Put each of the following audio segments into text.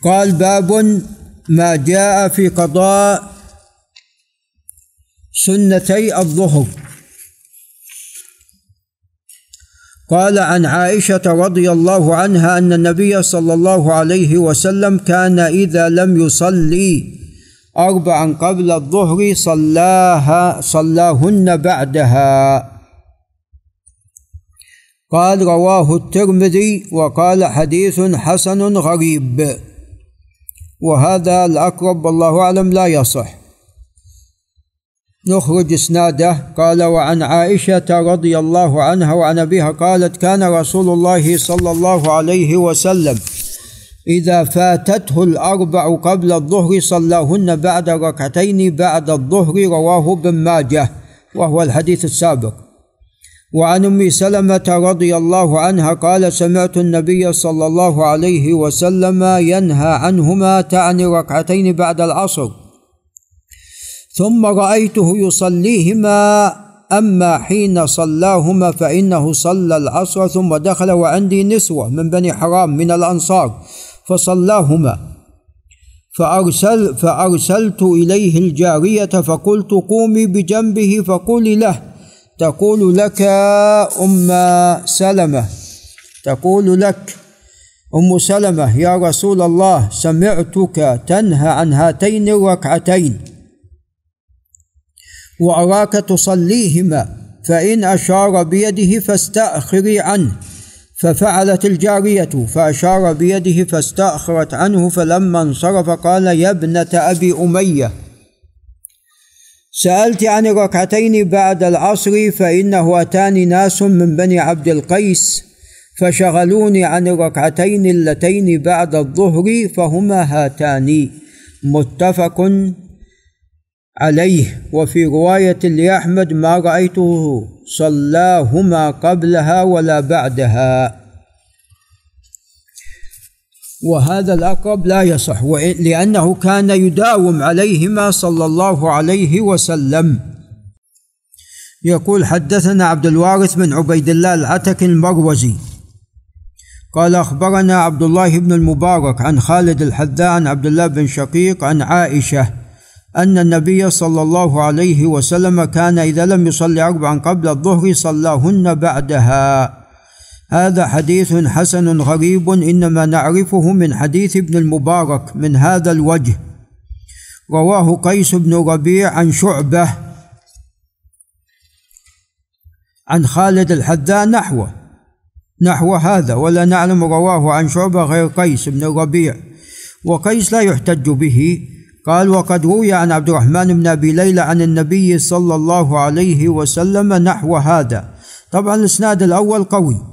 قال باب ما جاء في قضاء سنتي الظهر. قال عن عائشة رضي الله عنها أن النبي صلى الله عليه وسلم كان إذا لم يصلي اربعا قبل الظهر صلاها صلاهن بعدها. قال رواه الترمذي وقال حديث حسن غريب. وهذا الأقرب والله أعلم لا يصح. نخرج إسناده. قال وعن عائشة رضي الله عنها وعن أبيها قالت كان رسول الله صلى الله عليه وسلم إذا فاتته الأربع قبل الظهر صلاهن بعد ركعتين بعد الظهر رواه ابن ماجه وهو الحديث السابق. وعن أم سلمة رضي الله عنها قال سمعت النبي صلى الله عليه وسلم ينهى عنهما تعني ركعتين بعد العصر ثم رأيته يصليهما أما حين صلاهما فإنه صلى العصر ثم دخل وعندي نسوة من بني حرام من الأنصار فصلاهما. فأرسل فأرسلت إليه الجارية فقلت قومي بجنبه فقولي له تقول لك أم سلمة. تقول لك أم سلمة يا رسول الله سمعتك تنهى عن هاتين الركعتين وأراك تصليهما فإن أشار بيده فاستأخري عنه. ففعلت الجارية فأشار بيده فاستأخرت عنه فلما انصرف قال يا ابنة أبي أمية. سألت عن الركعتين بعد العصر فإنه أتاني ناس من بني عبد القيس فشغلوني عن الركعتين اللتين بعد الظهر فهما هاتان. متفق عليه. وفي رواية لأحمد ما رأيته صلاهما قبلها ولا بعدها. وهذا الأقرب لا يصح لأنه كان يداوم عليهما صلى الله عليه وسلم. يقول حدثنا عبد الوارث بن عبيد الله العتك المروزي. قال أخبرنا عبد الله بن المبارك عن خالد الحذاء عن عبد الله بن شقيق عن عائشة أن النبي صلى الله عليه وسلم كان إذا لم يصلي أربعا قبل الظهر صلاهن بعدها. هذا حديث حسن غريب إنما نعرفه من حديث ابن المبارك من هذا الوجه. رواه قيس بن ربيع عن شعبة عن خالد الحذاء نحوه نحو هذا ولا نعلم رواه عن شعبة غير قيس بن ربيع. وقيس لا يحتج به. قال وقد روي عن عبد الرحمن بن أبي ليلى عن النبي صلى الله عليه وسلم نحو هذا. طبعا الإسناد الأول قوي.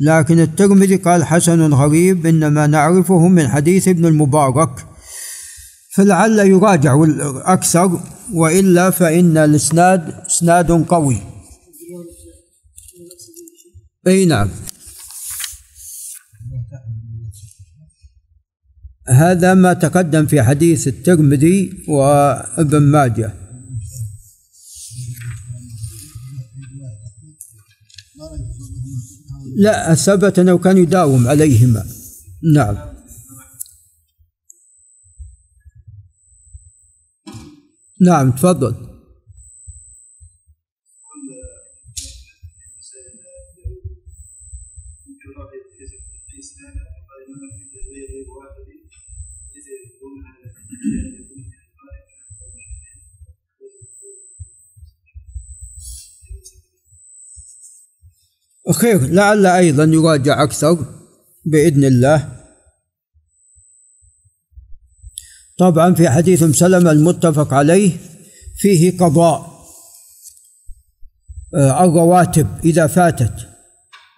لكن الترمذي قال حسن غريب إنما نعرفه من حديث ابن المبارك فلعل يراجع أكثر وإلا فإن الإسناد إسناد قوي. أي نعم. هذا ما تقدم في حديث الترمذي وابن ماجه. لا ثبت أنه كان يداوم عليهما. نعم. نعم تفضل. خير لعل أيضا يراجع أكثر بإذن الله. طبعا في حديث سلمة المتفق عليه فيه قضاء آه، الرواتب إذا فاتت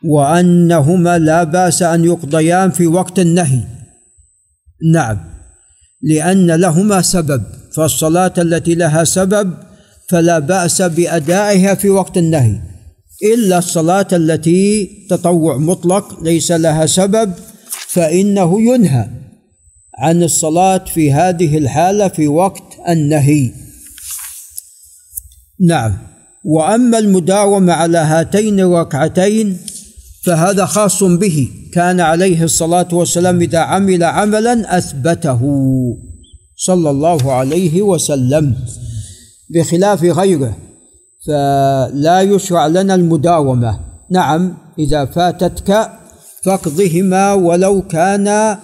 وأنهما لا بأس أن يقضيان في وقت النهي. نعم لأن لهما سبب فالصلاة التي لها سبب فلا بأس بأدائها في وقت النهي. إلا الصلاة التي تطوع مطلق ليس لها سبب فإنه ينهى عن الصلاة في هذه الحالة في وقت النهي. نعم. وأما المداومة على هاتين الركعتين فهذا خاص به. كان عليه الصلاة والسلام إذا عمل عملا أثبته. صلى الله عليه وسلم. بخلاف غيره. فلا يشرع لنا المداومة. نعم إذا فاتتك فاقضهما ولو كان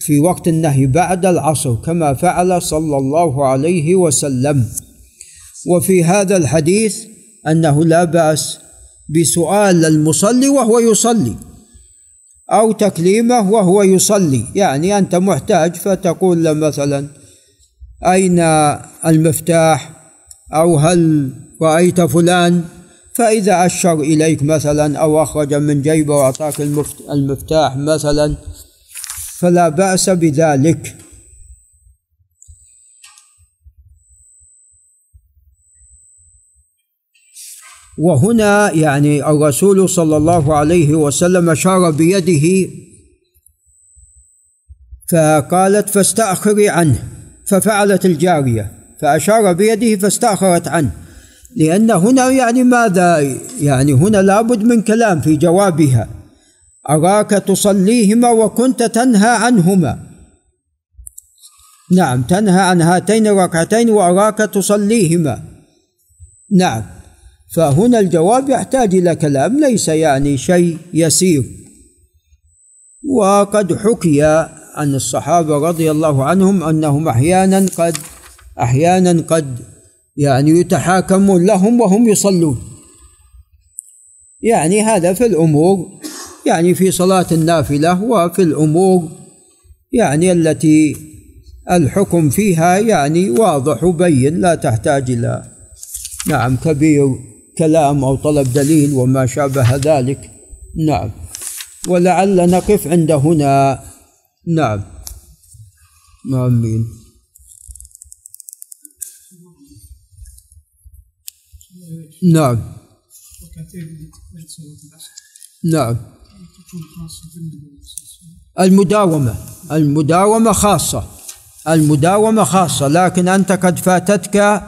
في وقت النهي بعد العصر كما فعل صلى الله عليه وسلم. وفي هذا الحديث أنه لا بأس بسؤال المصلي وهو يصلي أو تكليمه وهو يصلي. يعني أنت محتاج فتقول له مثلا أين المفتاح؟ أو هل رأيت فلان فإذا اشر إليك مثلا أو أخرج من جيبه وأعطاك المفتاح مثلا فلا بأس بذلك. وهنا يعني الرسول صلى الله عليه وسلم أشار بيده فقالت فاستأخري عنه ففعلت الجارية فأشار بيده فاستأخرت عنه. لأن هنا يعني ماذا؟ يعني هنا لابد من كلام في جوابها. أراك تصليهما وكنت تنهى عنهما. نعم تنهى عن هاتين الركعتين وأراك تصليهما. نعم فهنا الجواب يحتاج إلى كلام ليس يعني شيء يسير. وقد حكي عن الصحابة رضي الله عنهم أنهم أحيانا قد أحيانا قد يعني يتحاكمون لهم وهم يصلون. يعني هذا في الأمور يعني في صلاة النافلة وفي الأمور يعني التي الحكم فيها يعني واضح وبين لا تحتاج إلى نعم كبير كلام أو طلب دليل وما شابه ذلك. نعم. ولعل نقف عند هنا. نعم. آمين. نعم. نعم. المداومة. المداومة خاصة. المداومة خاصة. لكن أنت قد فاتتك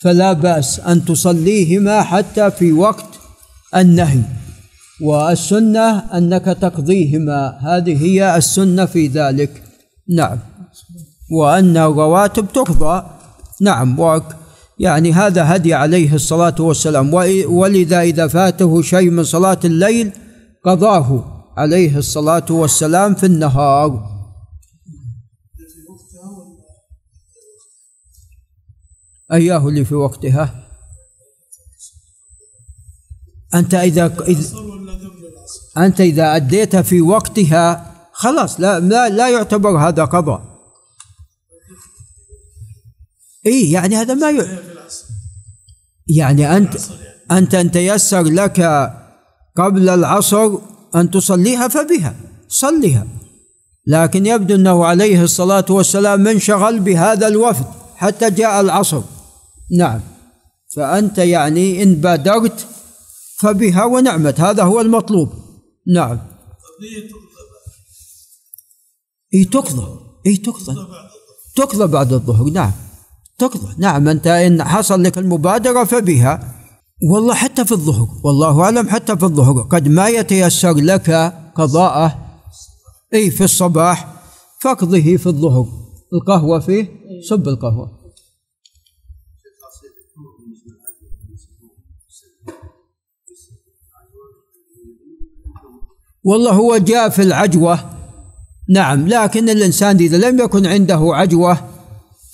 فلا بأس أن تصليهما حتى في وقت النهي. والسنة أنك تقضيهما. هذه هي السنة في ذلك. نعم. وأن الرواتب تقضى. نعم. يعني هذا هدي عليه الصلاة والسلام. ولذا إذا فاته شيء من صلاة الليل قضاه عليه الصلاة والسلام في النهار. أياه اللي في وقتها أنت إذا أنت إذا أديتها في وقتها خلاص لا لا, لا يعتبر هذا قضاء. إيه يعني هذا ما ي... يعني أنت أنت أن تيسر لك قبل العصر أن تصليها فبها صليها. لكن يبدو أنه عليه الصلاة والسلام منشغل بهذا الوفد حتى جاء العصر. نعم. فأنت يعني إن بادرت فبها ونعمت هذا هو المطلوب. نعم. اي تقضى اي تقضى. تقضى بعد الظهر نعم. تقضى. نعم أنت إن حصل لك المبادرة فبها. والله حتى في الظهر والله أعلم حتى في الظهر. قد ما يتيسر لك قضاءه إي في الصباح فاقضه في الظهر. القهوة فيه؟ صب القهوة. والله هو جاء في العجوة. نعم لكن الإنسان إذا لم يكن عنده عجوة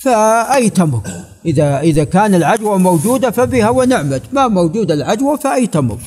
فأي تمر إذا إذا كان العجوة موجودة فبها ونعمت. ما موجودة العجوة فأي تمر